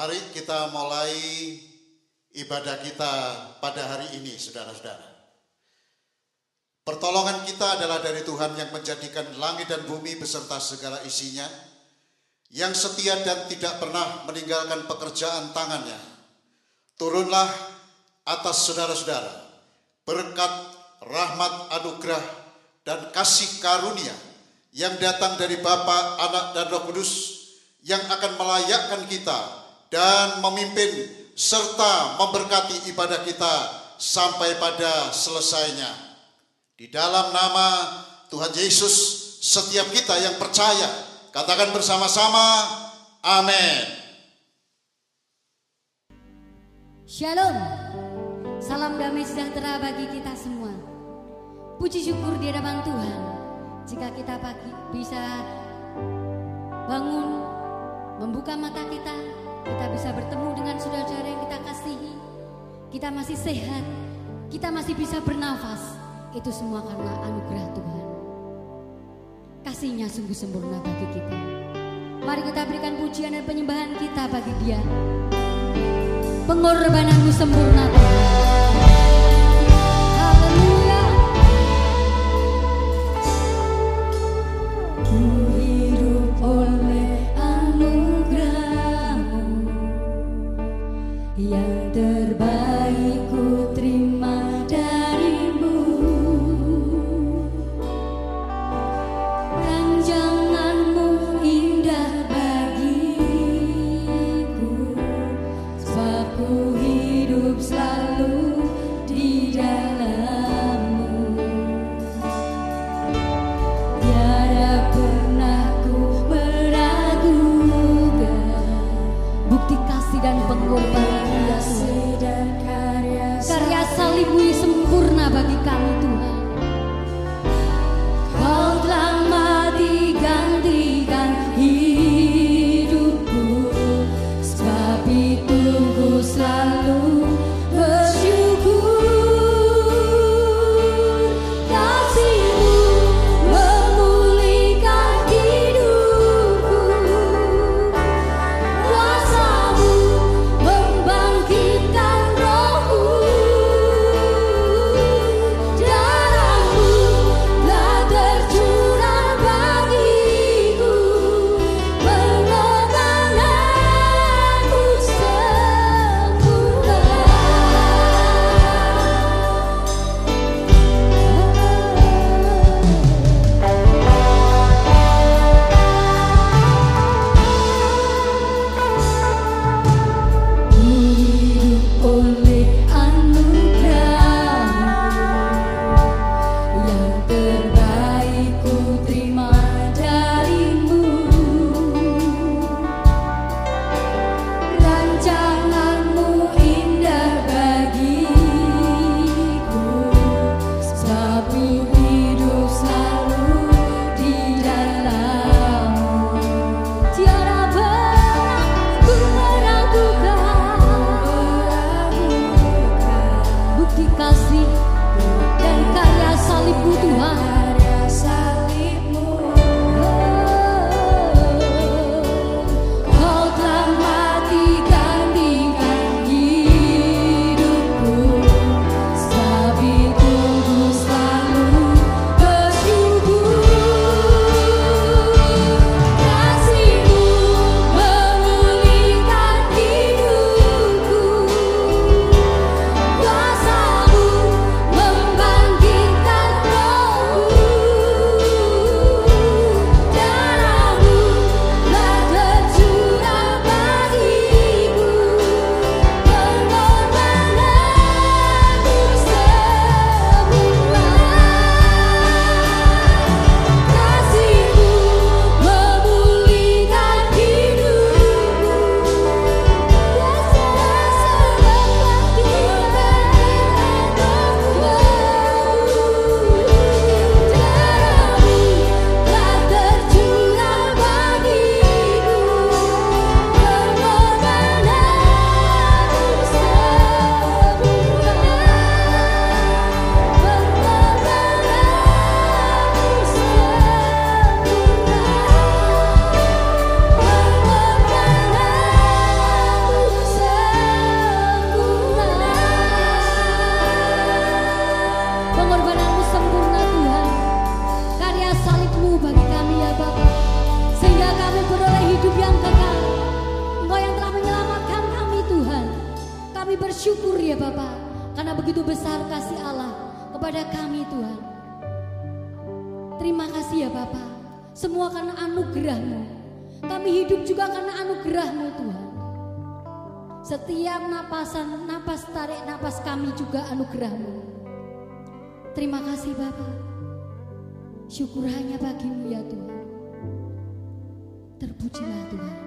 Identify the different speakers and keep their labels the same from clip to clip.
Speaker 1: Mari kita mulai ibadah kita pada hari ini, saudara-saudara. Pertolongan kita adalah dari Tuhan yang menjadikan langit dan bumi beserta segala isinya, yang setia dan tidak pernah meninggalkan pekerjaan tangannya. Turunlah atas saudara-saudara berkat rahmat anugerah dan kasih karunia yang datang dari Bapa, Anak, dan Roh Kudus yang akan melayakkan kita dan memimpin serta memberkati ibadah kita sampai pada selesainya. Di dalam nama Tuhan Yesus, setiap kita yang percaya, katakan bersama-sama, amin.
Speaker 2: Shalom, salam damai sejahtera bagi kita semua. Puji syukur di hadapan Tuhan, jika kita pagi bisa bangun, membuka mata kita, kita bisa bertemu dengan saudara-saudara yang kita kasihi. Kita masih sehat, kita masih bisa bernafas. Itu semua karena anugerah Tuhan. Kasihnya sungguh sempurna bagi kita. Mari kita berikan pujian dan penyembahan kita bagi dia. Pengorbananmu sempurna Tuhan. Yang terbaik bersyukur ya Bapak karena begitu besar kasih Allah kepada kami Tuhan. Terima kasih ya Bapak. Semua karena anugerahmu. Kami hidup juga karena anugerahmu Tuhan. Setiap napasan, napas tarik napas kami juga anugerahmu. Terima kasih Bapak. Syukur hanya bagimu ya Tuhan. Terpujilah Tuhan.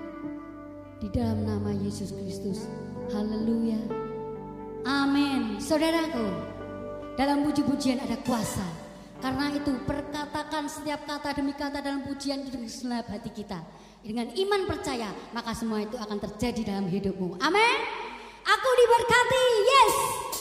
Speaker 2: Di dalam nama Yesus Kristus. Haleluya. Amin. Saudaraku, dalam puji-pujian ada kuasa. Karena itu perkatakan setiap kata demi kata dalam pujian itu dengan hati kita. Dengan iman percaya, maka semua itu akan terjadi dalam hidupmu. Amin. Aku diberkati. Yes.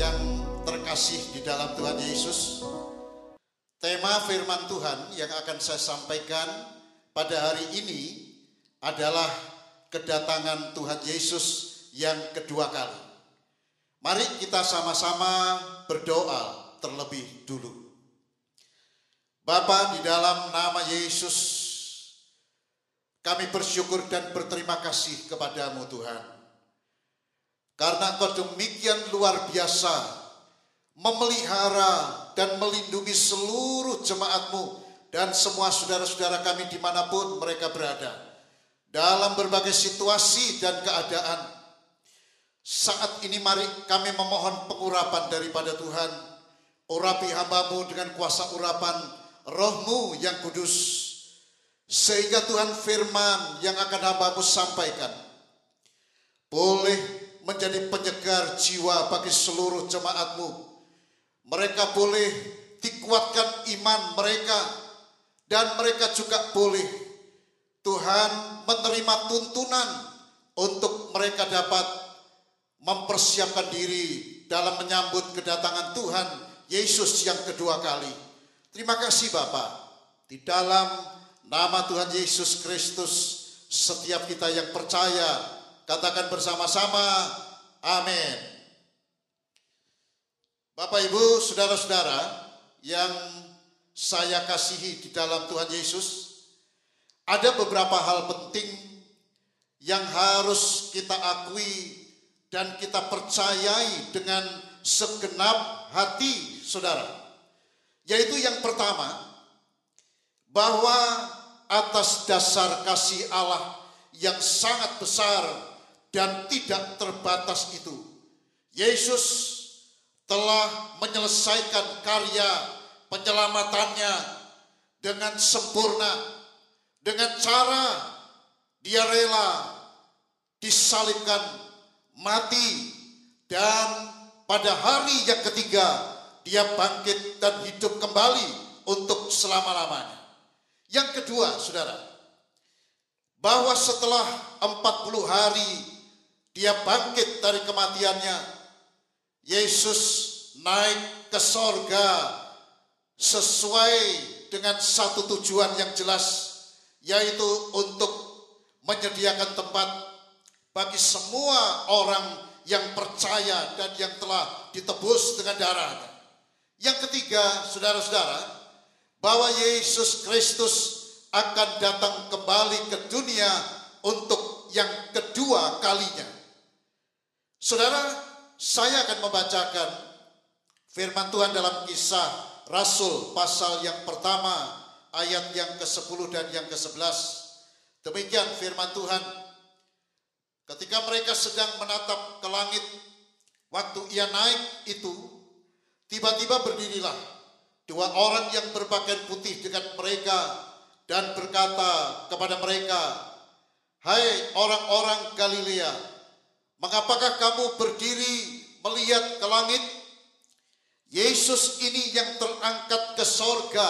Speaker 2: Yang
Speaker 1: terkasih di dalam Tuhan Yesus, tema firman Tuhan yang akan saya sampaikan pada hari ini adalah kedatangan Tuhan Yesus yang kedua kali. Mari kita sama-sama berdoa terlebih dulu. Bapa di dalam nama Yesus, kami bersyukur dan berterima kasih kepadamu Tuhan. Karena kau demikian luar biasa memelihara dan melindungi seluruh jemaatmu dan semua saudara-saudara kami di mana pun mereka berada. Dalam berbagai situasi dan keadaan. Saat ini mari kami memohon pengurapan daripada Tuhan. Urapi hambamu dengan kuasa urapan rohmu yang kudus. Sehingga Tuhan firman yang akan hambamu sampaikan. Boleh menjadi penyegar jiwa bagi seluruh jemaatmu. Mereka boleh dikuatkan iman mereka dan mereka juga boleh Tuhan menerima tuntunan untuk mereka dapat mempersiapkan diri dalam menyambut kedatangan Tuhan Yesus yang kedua kali. Terima kasih Bapak. Di dalam nama Tuhan Yesus Kristus setiap kita yang percaya katakan bersama-sama amin. Bapak Ibu, saudara-saudara yang saya kasihi di dalam Tuhan Yesus, ada beberapa hal penting yang harus kita akui dan kita percayai dengan segenap hati saudara. Yaitu yang pertama, bahwa atas dasar kasih Allah yang sangat besar dan tidak terbatas itu, Yesus telah menyelesaikan karya penyelamatannya dengan sempurna, dengan cara dia rela disalibkan, mati, dan pada hari yang ketiga dia bangkit dan hidup kembali untuk selama-lamanya. Yang kedua, saudara, bahwa setelah 40 hari dia bangkit dari kematiannya, Yesus naik ke sorga sesuai dengan satu tujuan yang jelas, yaitu untuk menyediakan tempat bagi semua orang yang percaya dan yang telah ditebus dengan darahnya. Yang ketiga, saudara-saudara, bahwa Yesus Kristus akan datang kembali ke dunia untuk yang kedua kalinya. Saudara, saya akan membacakan firman Tuhan dalam kisah Rasul pasal yang pertama ayat yang ke-10 dan yang ke-11. Demikian firman Tuhan. Ketika mereka sedang menatap ke langit, waktu ia naik itu, tiba-tiba berdirilah dua orang yang berpakaian putih dekat mereka dan berkata kepada mereka, Hai orang-orang Galilea, mengapakah kamu berdiri melihat ke langit? Yesus ini yang terangkat ke sorga,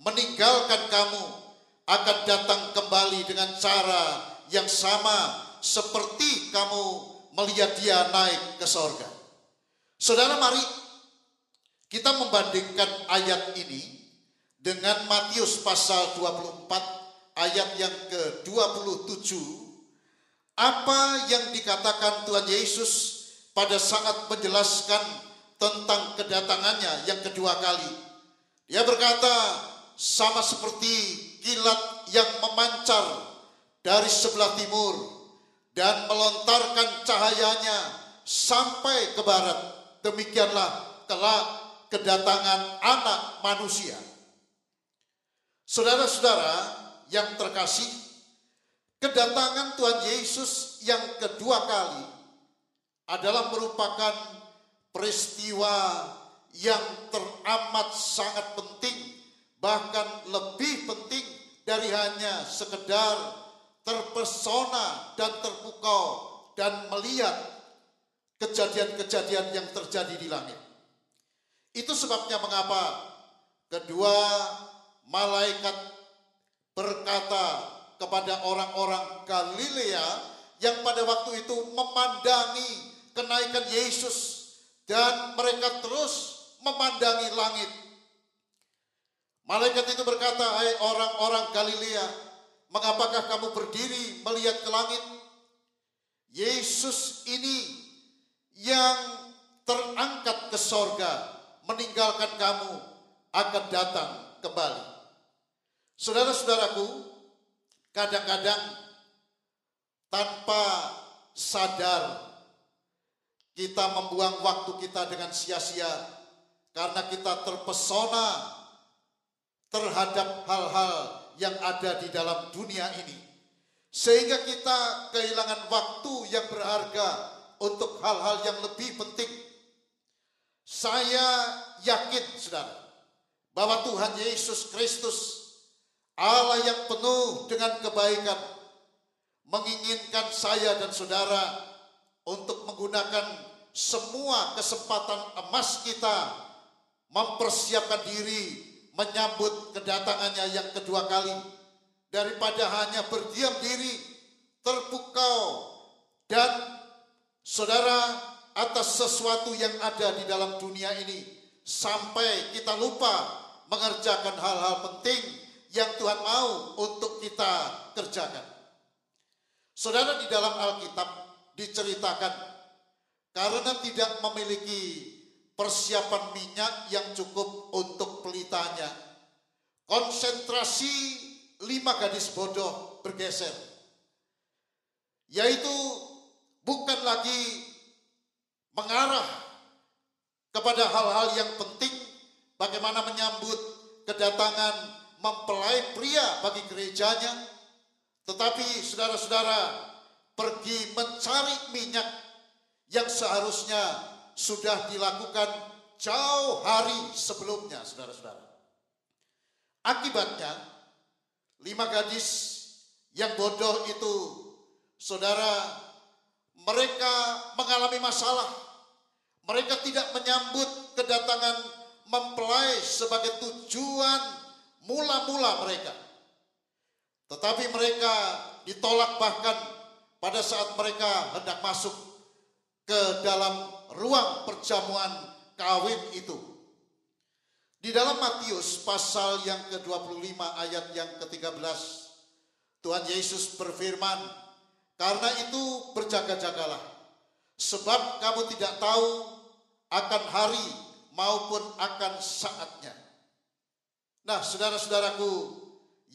Speaker 1: meninggalkan kamu, akan datang kembali dengan cara yang sama seperti kamu melihat dia naik ke sorga. Saudara mari kita membandingkan ayat ini dengan Matius pasal 24 ayat yang ke-27 apa yang dikatakan Tuhan Yesus pada saat menjelaskan tentang kedatangannya yang kedua kali. Dia berkata sama seperti kilat yang memancar dari sebelah timur dan melontarkan cahayanya sampai ke barat. Demikianlah kelak kedatangan anak manusia. Saudara-saudara yang terkasih, kedatangan Tuhan Yesus yang kedua kali adalah merupakan peristiwa yang teramat sangat penting, bahkan lebih penting dari hanya sekedar terpesona dan terpukau dan melihat kejadian-kejadian yang terjadi di langit. Itu sebabnya mengapa kedua malaikat berkata kepada orang-orang Galilea yang pada waktu itu memandangi kenaikan Yesus dan mereka terus memandangi langit. Malaikat itu berkata, "Hai orang-orang Galilea, mengapakah kamu berdiri melihat ke langit? Yesus ini yang terangkat ke sorga, meninggalkan kamu, akan datang kembali." Saudara-saudaraku, kadang-kadang tanpa sadar kita membuang waktu kita dengan sia-sia karena kita terpesona terhadap hal-hal yang ada di dalam dunia ini. Sehingga kita kehilangan waktu yang berharga untuk hal-hal yang lebih penting. Saya yakin, saudara, bahwa Tuhan Yesus Kristus, Allah yang penuh dengan kebaikan, menginginkan saya dan saudara untuk menggunakan semua kesempatan emas kita mempersiapkan diri menyambut kedatangannya yang kedua kali. Daripada hanya berdiam diri terpukau dan saudara atas sesuatu yang ada di dalam dunia ini sampai kita lupa mengerjakan hal-hal penting yang Tuhan mau untuk kita kerjakan. Saudara di dalam Alkitab diceritakan karena tidak memiliki persiapan minyak yang cukup untuk pelitanya. Konsentrasi lima gadis bodoh bergeser. Yaitu bukan lagi mengarah kepada hal-hal yang penting bagaimana menyambut kedatangan mempelai pria bagi gerejanya. Tetapi saudara-saudara pergi mencari minyak yang seharusnya sudah dilakukan jauh hari sebelumnya, saudara-saudara. Akibatnya, lima gadis yang bodoh itu, saudara, mereka mengalami masalah. Mereka tidak menyambut kedatangan mempelai sebagai tujuan mula-mula mereka. Tetapi mereka ditolak bahkan pada saat mereka hendak masuk ke dalam ruang perjamuan kawin itu. Di dalam Matius pasal yang ke-25 ayat yang ke-13 Tuhan Yesus berfirman, "Karena itu berjaga-jagalah, sebab kamu tidak tahu akan hari maupun akan saatnya." Nah, saudara-saudaraku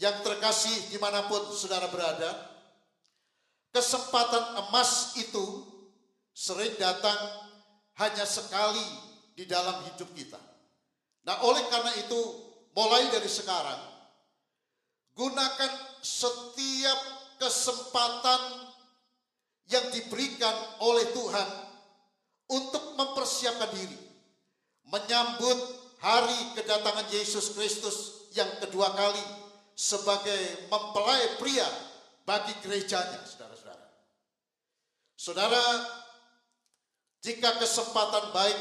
Speaker 1: yang terkasih di mana pun saudara berada, Kesempatan emas itu sering datang hanya sekali di dalam hidup kita. Nah, oleh karena itu, mulai dari sekarang, gunakan setiap kesempatan yang diberikan oleh Tuhan untuk mempersiapkan diri, menyambut hari kedatangan Yesus Kristus yang kedua kali sebagai mempelai pria bagi gerejanya. Saudara, jika kesempatan baik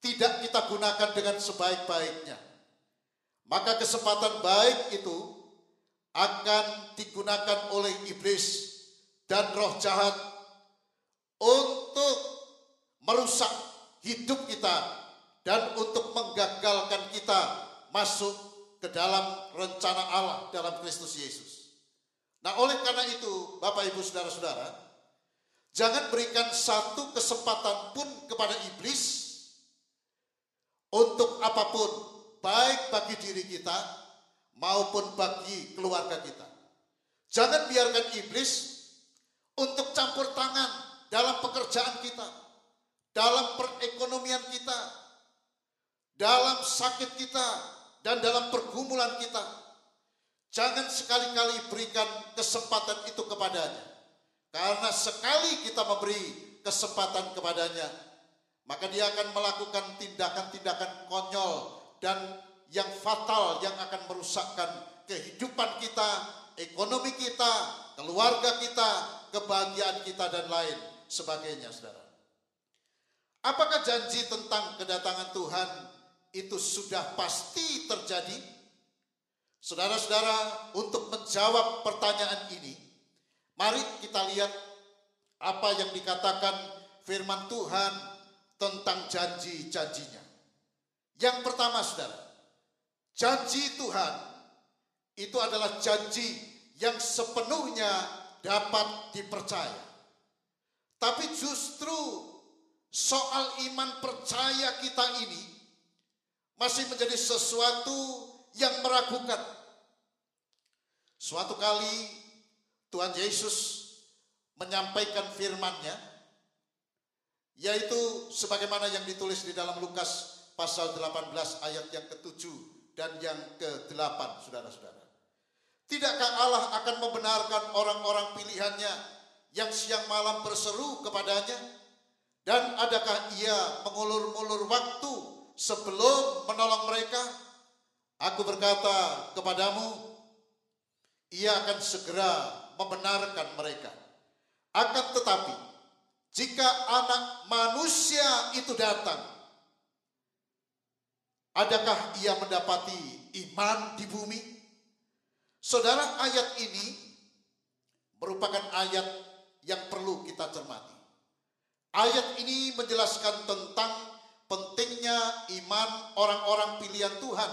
Speaker 1: tidak kita gunakan dengan sebaik-baiknya, maka kesempatan baik itu akan digunakan oleh iblis dan roh jahat untuk merusak hidup kita dan untuk menggagalkan kita masuk ke dalam rencana Allah dalam Kristus Yesus. Nah, oleh karena itu, Bapak Ibu Saudara-saudara, Jangan berikan satu kesempatan pun kepada iblis untuk apa pun, baik bagi diri kita maupun bagi keluarga kita. Jangan biarkan iblis untuk campur tangan dalam pekerjaan kita, dalam perekonomian kita, dalam sakit kita, dan dalam pergumulan kita. Jangan sekali-kali berikan kesempatan itu kepadanya. Karena sekali kita memberi kesempatan kepadanya, maka dia akan melakukan tindakan-tindakan konyol dan yang fatal yang akan merusakkan kehidupan kita, ekonomi kita, keluarga kita, kebahagiaan kita dan lain sebagainya, Saudara. Apakah janji tentang kedatangan Tuhan itu sudah pasti terjadi? Saudara-saudara, untuk menjawab pertanyaan ini, mari kita lihat apa yang dikatakan firman Tuhan tentang janji-janjinya. Yang pertama, saudara, janji Tuhan itu adalah janji yang sepenuhnya dapat dipercaya. Tapi justru soal iman percaya kita ini masih menjadi sesuatu yang meragukan. Suatu kali Tuhan Yesus menyampaikan firman-Nya yaitu sebagaimana yang ditulis di dalam Lukas pasal 18 ayat yang ke-7 dan yang ke-8 Saudara-saudara. Tidakkah Allah akan membenarkan orang-orang pilihannya yang siang malam berseru kepadanya? Dan adakah ia mengulur-ulur waktu sebelum menolong mereka? Aku berkata kepadamu, ia akan segera membenarkan mereka. Akan tetapi, jika anak manusia itu datang, adakah ia mendapati iman di bumi? Saudara, ayat ini merupakan ayat yang perlu kita cermati. Ayat ini menjelaskan tentang pentingnya iman orang-orang pilihan Tuhan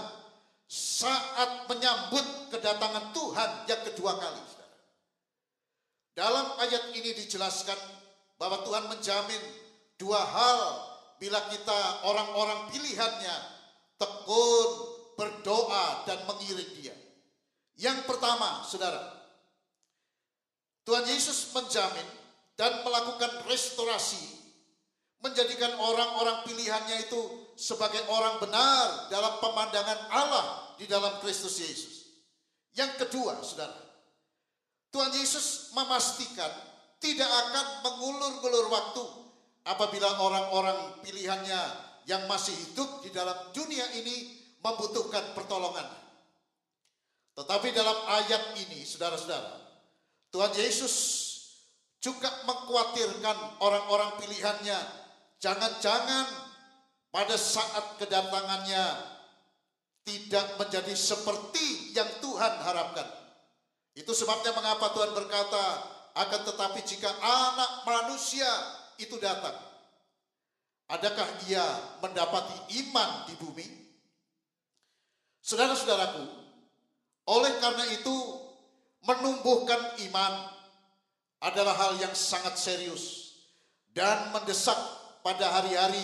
Speaker 1: saat menyambut kedatangan Tuhan yang kedua kali. Dalam ayat ini dijelaskan bahwa Tuhan menjamin dua hal bila kita orang-orang pilihannya tekun, berdoa, dan mengiring dia. Yang pertama, saudara, Tuhan Yesus menjamin dan melakukan restorasi, menjadikan orang-orang pilihannya itu sebagai orang benar dalam pemandangan Allah di dalam Kristus Yesus. Yang kedua, saudara, Tuhan Yesus memastikan tidak akan mengulur-ulur waktu apabila orang-orang pilihannya yang masih hidup di dalam dunia ini membutuhkan pertolongan. Tetapi dalam ayat ini, saudara-saudara, Tuhan Yesus juga mengkhawatirkan orang-orang pilihannya. Jangan-jangan pada saat kedatangannya tidak menjadi seperti yang Tuhan harapkan. Itu sebabnya mengapa Tuhan berkata, akan tetapi jika anak manusia itu datang, adakah ia mendapati iman di bumi? Saudara-saudaraku, oleh karena itu menumbuhkan iman adalah hal yang sangat serius dan mendesak pada hari-hari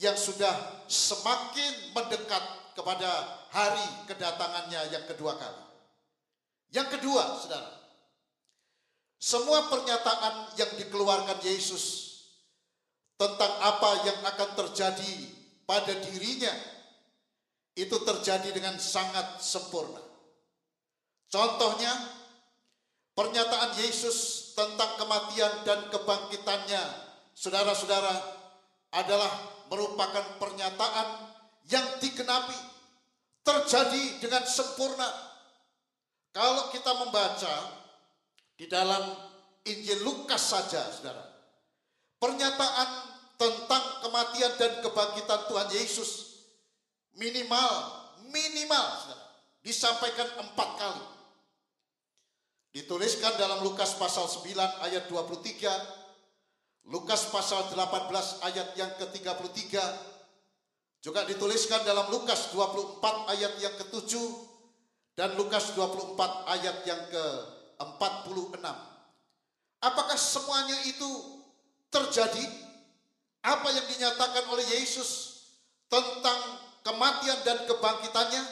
Speaker 1: yang sudah semakin mendekat kepada hari kedatangannya yang kedua kali. Yang kedua, saudara, semua pernyataan yang dikeluarkan Yesus tentang apa yang akan terjadi pada dirinya itu terjadi dengan sangat sempurna. Contohnya, pernyataan Yesus tentang kematian dan kebangkitannya, saudara-saudara, adalah merupakan pernyataan yang digenapi, terjadi dengan sempurna kalau kita membaca di dalam Injil Lukas saja, saudara, pernyataan tentang kematian dan kebangkitan Tuhan Yesus minimal, minimal, saudara, disampaikan empat kali. Dituliskan dalam Lukas pasal 9 ayat 23, Lukas pasal 18 ayat yang ke-33, juga dituliskan dalam Lukas 24 ayat yang ke-7, dan Lukas 24 ayat yang ke-46. Apakah semuanya itu terjadi? Apa yang dinyatakan oleh Yesus tentang kematian dan kebangkitannya?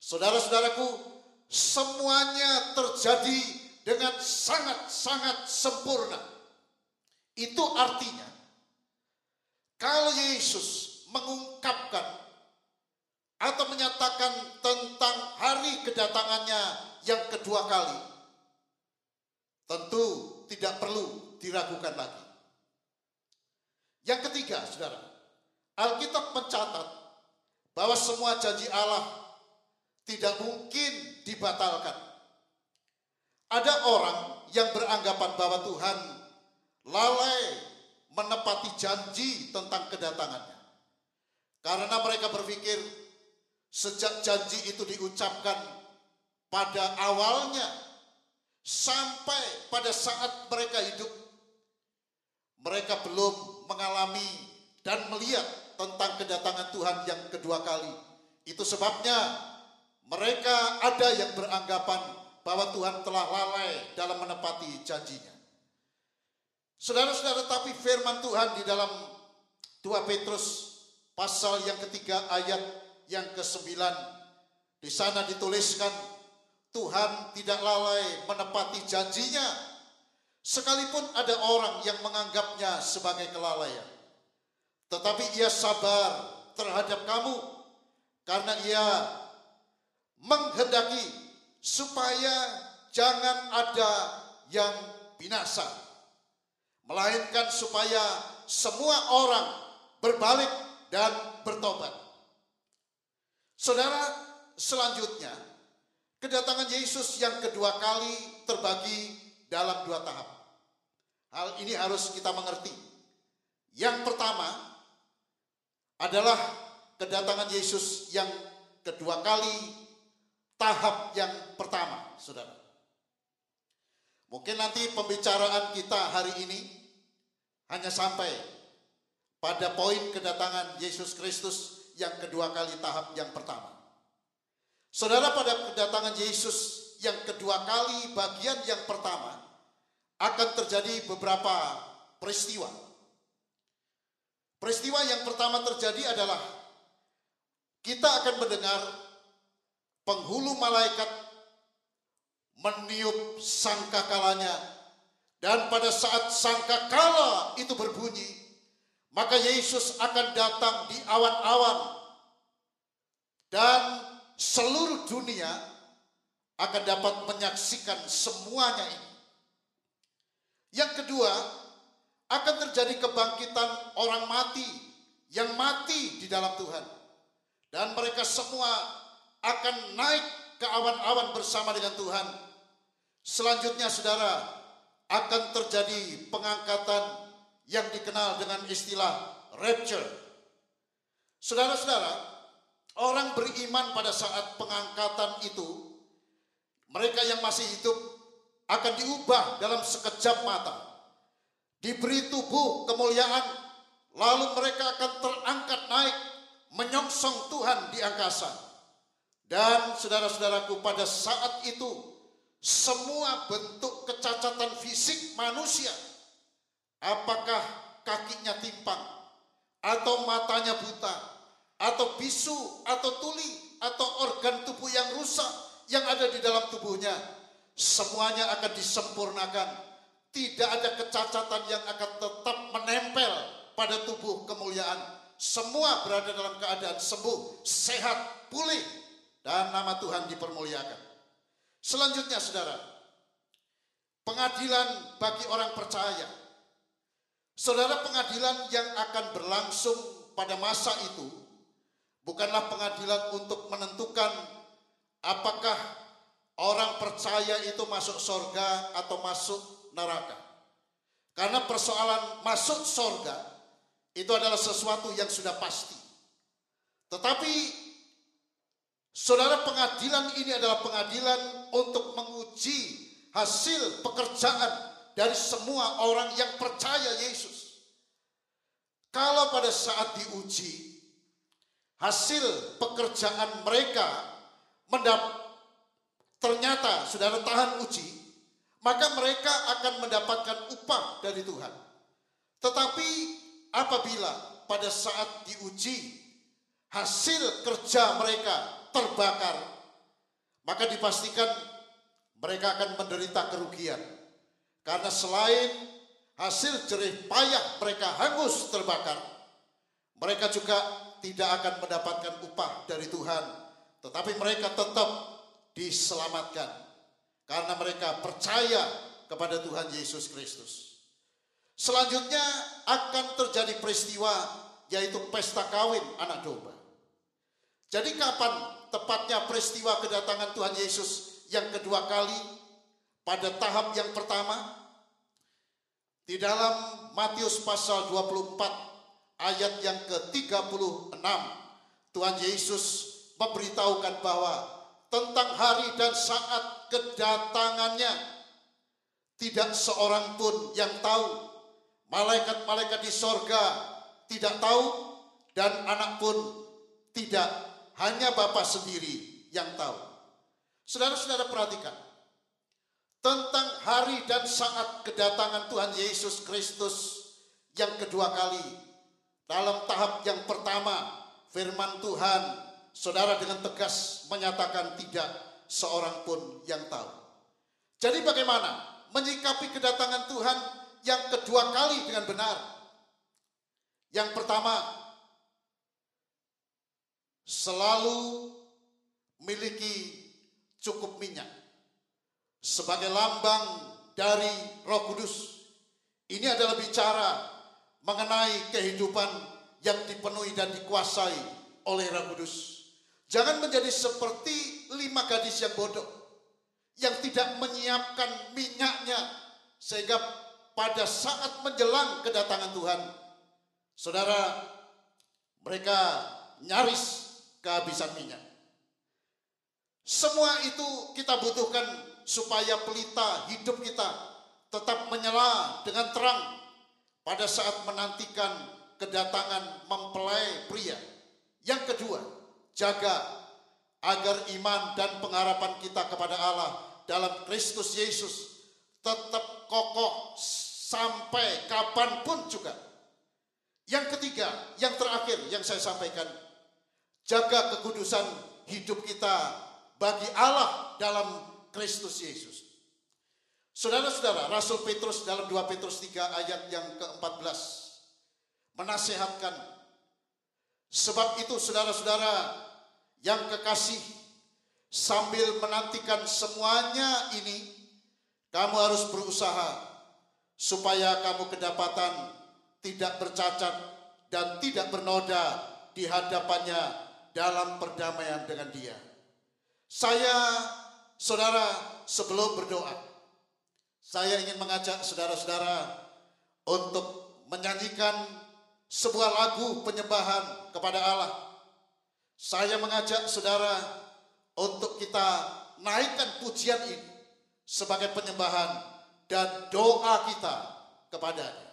Speaker 1: Saudara-saudaraku, semuanya terjadi dengan sangat-sangat sempurna. Itu artinya kalau Yesus mengungkapkan atau menyatakan tentang hari kedatangannya yang kedua kali, tentu tidak perlu diragukan lagi. Yang ketiga, saudara, Alkitab mencatat bahwa semua janji Allah tidak mungkin dibatalkan. Ada orang yang beranggapan bahwa Tuhan lalai menepati janji tentang kedatangannya. Karena mereka berpikir sejak janji itu diucapkan pada awalnya sampai pada saat mereka hidup mereka belum mengalami dan melihat tentang kedatangan Tuhan yang kedua kali. Itu sebabnya mereka ada yang beranggapan bahwa Tuhan telah lalai dalam menepati janjinya. Saudara-saudara, tapi firman Tuhan di dalam 2 Petrus pasal yang ketiga ayat yang ke-9 di sana dituliskan Tuhan tidak lalai menepati janjinya sekalipun ada orang yang menganggapnya sebagai kelalaian. Tetapi ia sabar terhadap kamu karena ia menghendaki supaya jangan ada yang binasa melainkan supaya semua orang berbalik dan bertobat. Saudara, selanjutnya kedatangan Yesus yang kedua kali terbagi dalam dua tahap. Hal ini harus kita mengerti. Yang pertama adalah kedatangan Yesus yang kedua kali tahap yang pertama, saudara. Mungkin nanti pembicaraan kita hari ini hanya sampai pada poin kedatangan Yesus Kristus yang kedua kali tahap yang pertama. Saudara pada kedatangan Yesus yang kedua kali bagian yang pertama akan terjadi beberapa peristiwa. Peristiwa yang pertama terjadi adalah kita akan mendengar penghulu malaikat meniup sangkakalanya dan pada saat sangkakala itu berbunyi maka Yesus akan datang di awan-awan dan seluruh dunia akan dapat menyaksikan semuanya ini. Yang kedua, akan terjadi kebangkitan orang mati yang mati di dalam Tuhan. Dan mereka semua akan naik ke awan-awan bersama dengan Tuhan. Selanjutnya saudara, akan terjadi pengangkatan yang dikenal dengan istilah rapture. Saudara-saudara, orang beriman pada saat pengangkatan itu, mereka yang masih hidup akan diubah dalam sekejap mata. Diberi tubuh kemuliaan, lalu mereka akan terangkat naik menyongsong Tuhan di angkasa. Dan saudara-saudaraku pada saat itu semua bentuk kecacatan fisik manusia apakah kakinya timpang atau matanya buta atau bisu atau tuli atau organ tubuh yang rusak yang ada di dalam tubuhnya semuanya akan disempurnakan. Tidak ada kecacatan yang akan tetap menempel pada tubuh kemuliaan. Semua berada dalam keadaan sembuh sehat pulih dan nama Tuhan dipermuliakan. Selanjutnya saudara, pengadilan bagi orang percaya. Saudara pengadilan yang akan berlangsung pada masa itu bukanlah pengadilan untuk menentukan apakah orang percaya itu masuk sorga atau masuk neraka. Karena persoalan masuk sorga itu adalah sesuatu yang sudah pasti. Tetapi Saudara pengadilan ini adalah pengadilan untuk menguji hasil pekerjaan dari semua orang yang percaya Yesus. Kalau pada saat diuji hasil pekerjaan mereka mendap ternyata saudara tahan uji, maka mereka akan mendapatkan upah dari Tuhan. Tetapi apabila pada saat diuji hasil kerja mereka terbakar, maka dipastikan mereka akan menderita kerugian. Karena selain hasil jerih payah mereka hangus terbakar, mereka juga tidak akan mendapatkan upah dari Tuhan, tetapi mereka tetap diselamatkan karena mereka percaya kepada Tuhan Yesus Kristus. Selanjutnya akan terjadi peristiwa yaitu pesta kawin anak domba. Jadi kapan tepatnya peristiwa kedatangan Tuhan Yesus yang kedua kali pada tahap yang pertama. Di dalam Matius pasal 24 ayat yang ke-36 Tuhan Yesus memberitahukan bahwa tentang hari dan saat kedatangannya tidak seorang pun yang tahu. Malaikat-malaikat di sorga tidak tahu dan anak pun tidak. Hanya Bapa sendiri yang tahu. Saudara-saudara perhatikan. Tentang hari dan saat kedatangan Tuhan Yesus Kristus yang kedua kali. Dalam tahap yang pertama, firman Tuhan, saudara dengan tegas menyatakan tidak seorang pun yang tahu. Jadi bagaimana menyikapi kedatangan Tuhan yang kedua kali dengan benar? Yang pertama, selalu miliki cukup minyak sebagai lambang dari Roh Kudus. Ini adalah bicara mengenai kehidupan yang dipenuhi dan dikuasai oleh Roh Kudus. Jangan menjadi seperti lima gadis yang bodoh yang tidak menyiapkan minyaknya sehingga pada saat menjelang kedatangan Tuhan saudara mereka nyaris kehabisan minyak. Semua itu kita butuhkan supaya pelita hidup kita tetap menyala dengan terang pada saat menantikan kedatangan mempelai pria. Yang kedua, jaga agar iman dan pengharapan kita kepada Allah dalam Kristus Yesus tetap kokoh sampai kapan pun juga. Yang ketiga, yang terakhir yang saya sampaikan, jaga kekudusan hidup kita bagi Allah dalam Kristus Yesus. Saudara-saudara, Rasul Petrus dalam 2 Petrus 3 ayat yang ke-14 menasehatkan sebab itu saudara-saudara yang kekasih sambil menantikan semuanya ini kamu harus berusaha supaya kamu kedapatan tidak bercacat dan tidak bernoda di hadapannya dalam perdamaian dengan dia. Saya, saudara, sebelum berdoa, saya ingin mengajak saudara-saudara untuk menyanyikan sebuah lagu penyembahan kepada Allah. Saya mengajak saudara untuk kita naikkan pujian ini sebagai penyembahan dan doa kita kepadanya.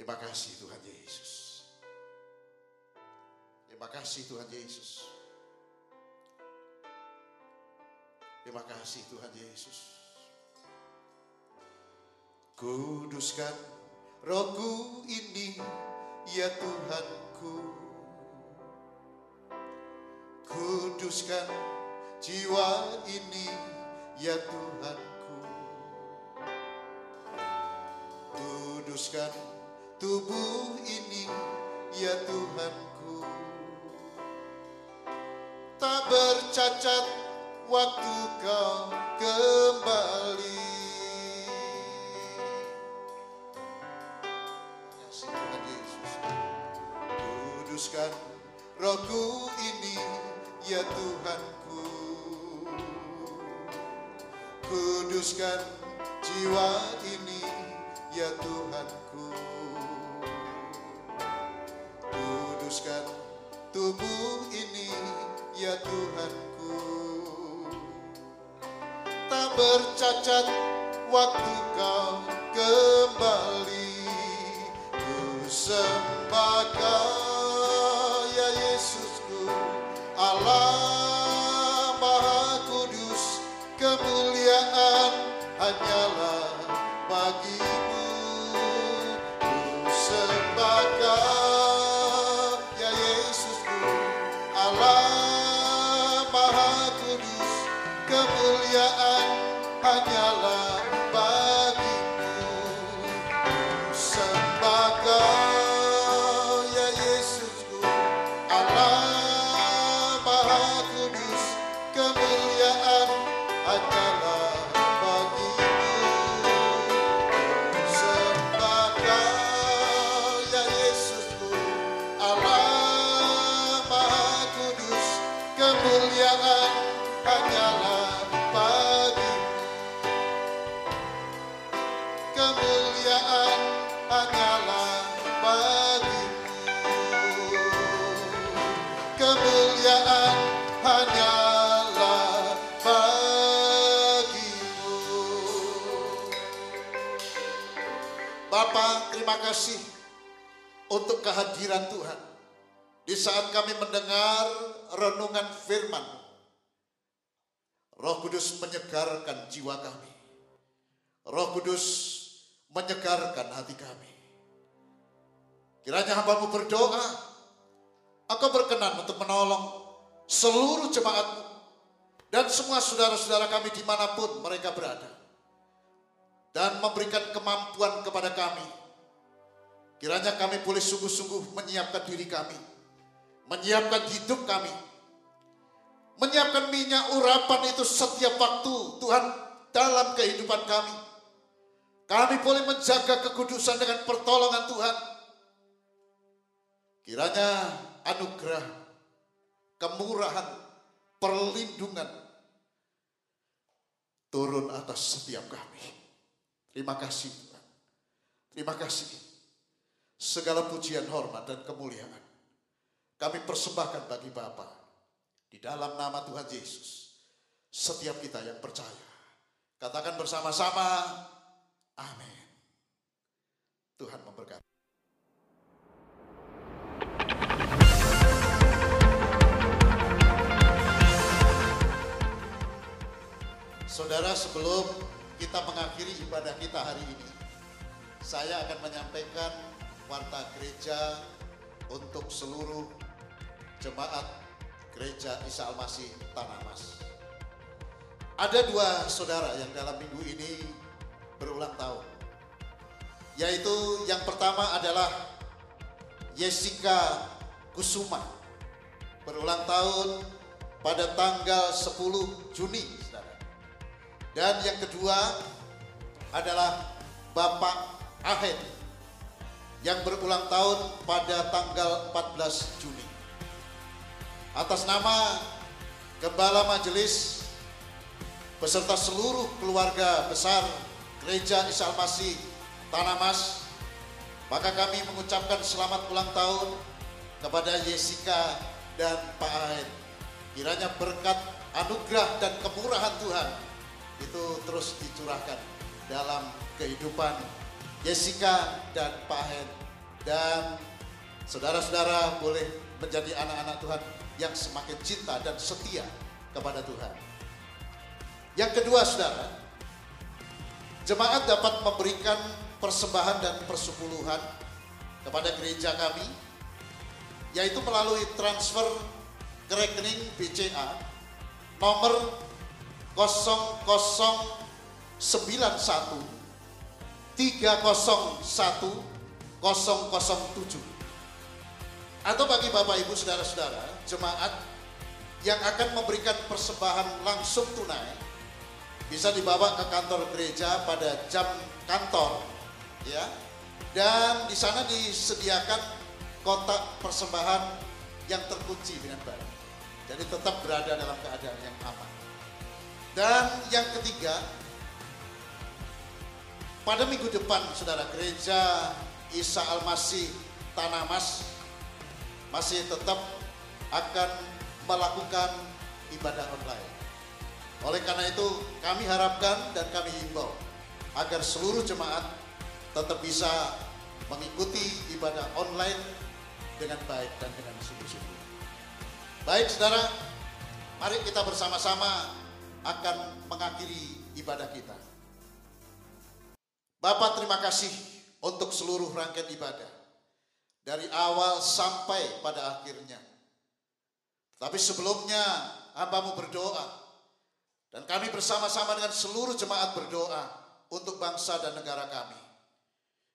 Speaker 1: Terima kasih Tuhan Yesus. Terima kasih Tuhan Yesus. Terima kasih Tuhan Yesus. Kuduskan rohku ini ya Tuhanku. Kuduskan jiwa ini ya Tuhanku. Kuduskan tubuh ini ya Tuhanku tak bercacat waktu kau kembali. Kuduskan rohku ini ya Tuhanku. Kuduskan jiwa ini ya Tuhanku. Kuduskan tubuh ini ya Tuhanku. Tak bercacat waktu kau kembali Ku sembah kehadiran Tuhan di saat kami mendengar renungan firman Roh Kudus menyegarkan jiwa kami Roh Kudus menyegarkan hati kami. Kiranya hambamu berdoa, Engkau berkenan untuk menolong seluruh jemaatmu dan semua saudara-saudara kami di mana pun mereka berada. Dan memberikan kemampuan kepada kami. Kiranya kami boleh sungguh-sungguh menyiapkan diri kami. Menyiapkan hidup kami. Menyiapkan minyak urapan itu setiap waktu Tuhan dalam kehidupan kami kami boleh menjaga kekudusan dengan pertolongan Tuhan. Kiranya anugerah, kemurahan, perlindungan turun atas setiap kami. Terima kasih Tuhan. Terima kasih. Segala pujian, hormat, dan kemuliaan kami persembahkan bagi Bapa di dalam nama Tuhan Yesus. Setiap kita yang percaya. Katakan bersama-sama, Amin. Tuhan memberkati. Saudara, sebelum kita mengakhiri ibadah kita hari ini, saya akan menyampaikan warta gereja untuk seluruh jemaat Gereja Isa Almasih Tanah Mas. Ada dua saudara yang dalam minggu ini berulang tahun. Yaitu yang pertama adalah Jessica Kusuma berulang tahun pada tanggal 10 Juni. Dan yang kedua adalah Bapak Ahed yang berulang tahun pada tanggal 14 Juni. Atas nama Gembala Majelis beserta seluruh keluarga besar Gereja Isa Masih Tanah Mas, maka kami mengucapkan selamat ulang tahun kepada Jessica dan Pak Aed. Kiranya berkat anugerah dan kemurahan Tuhan itu terus dicurahkan dalam kehidupan Jessica dan Pak Aed dan saudara-saudara boleh menjadi anak-anak Tuhan yang semakin cinta dan setia kepada Tuhan. Yang kedua, saudara, Jemaat dapat memberikan persembahan dan persepuluhan kepada gereja kami, yaitu melalui transfer ke rekening BCA nomor 0091 301 007 atau bagi Bapak Ibu Saudara-saudara jemaat yang akan memberikan persembahan langsung tunai bisa dibawa ke kantor gereja pada jam kantor ya. Dan di sana disediakan kotak persembahan yang terkunci dengan baik. Jadi tetap berada dalam keadaan yang aman. Dan yang ketiga pada minggu depan saudara gereja Isa Almasih Tanah Mas masih tetap akan melakukan ibadah online oleh karena itu kami harapkan dan kami himbau agar seluruh jemaat tetap bisa mengikuti ibadah online dengan baik dan dengan sungguh-sungguh. Baik saudara, mari kita bersama-sama akan mengakhiri ibadah kita. Bapak terima kasih untuk seluruh rangkaian ibadah. Dari awal sampai pada akhirnya. Tapi sebelumnya hambamu berdoa dan kami bersama-sama dengan seluruh jemaat berdoa untuk bangsa dan negara kami.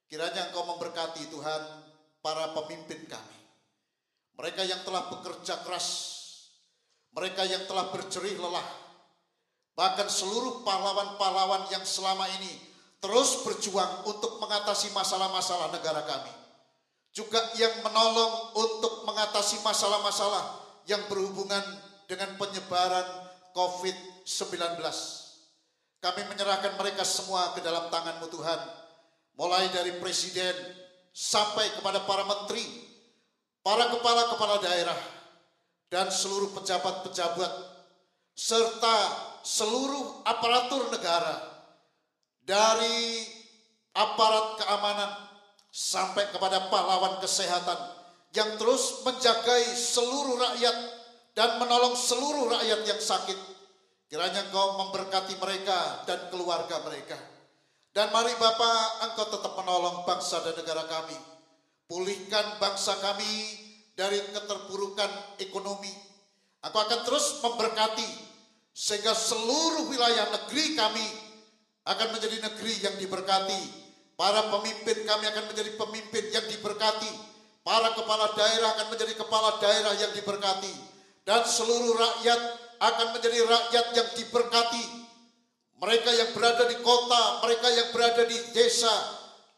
Speaker 1: Kiranya Engkau memberkati Tuhan para pemimpin kami. Mereka yang telah bekerja keras, mereka yang telah berjerih lelah, bahkan seluruh pahlawan-pahlawan yang selama ini terus berjuang untuk mengatasi masalah-masalah negara kami. Juga yang menolong untuk mengatasi masalah-masalah yang berhubungan dengan penyebaran COVID-19. Kami menyerahkan mereka semua ke dalam tanganmu Tuhan. mulai dari presiden sampai kepada para menteri, para kepala-kepala daerah, dan seluruh pejabat-pejabat, serta seluruh aparatur negara, dari aparat keamanan sampai kepada pahlawan kesehatan yang terus menjagai seluruh rakyat dan menolong seluruh rakyat yang sakit. Kiranya engkau memberkati mereka dan keluarga mereka. Dan mari Bapak, engkau tetap menolong bangsa dan negara kami. Pulihkan bangsa kami dari keterpurukan ekonomi. Aku akan terus memberkati sehingga seluruh wilayah negeri kami akan menjadi negeri yang diberkati Para pemimpin kami akan menjadi pemimpin yang diberkati. Para kepala daerah akan menjadi kepala daerah yang diberkati. Dan seluruh rakyat akan menjadi rakyat yang diberkati. Mereka yang berada di kota, mereka yang berada di desa,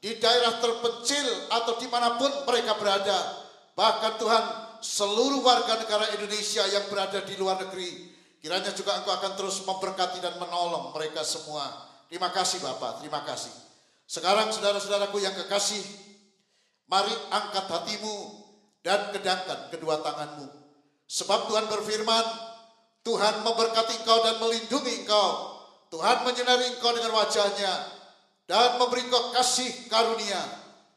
Speaker 1: di daerah terpencil atau di mana pun mereka berada. Bahkan Tuhan seluruh warga negara Indonesia yang berada di luar negeri. Kiranya juga engkau akan terus memberkati dan menolong mereka semua. Terima kasih Bapak, terima kasih. Sekarang saudara-saudaraku yang kekasih, mari angkat hatimu dan kedangkan kedua tanganmu. Sebab Tuhan berfirman, Tuhan memberkati engkau dan melindungi engkau. Tuhan menyinari engkau dengan wajahnya dan memberi engkau kasih karunia.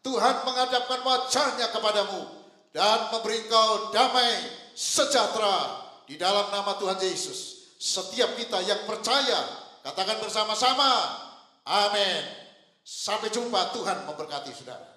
Speaker 1: Tuhan menghadapkan wajahnya kepadamu dan memberi engkau damai sejahtera di dalam nama Tuhan Yesus. Setiap kita yang percaya, katakan bersama-sama, amin. Sampai jumpa, Tuhan memberkati saudara.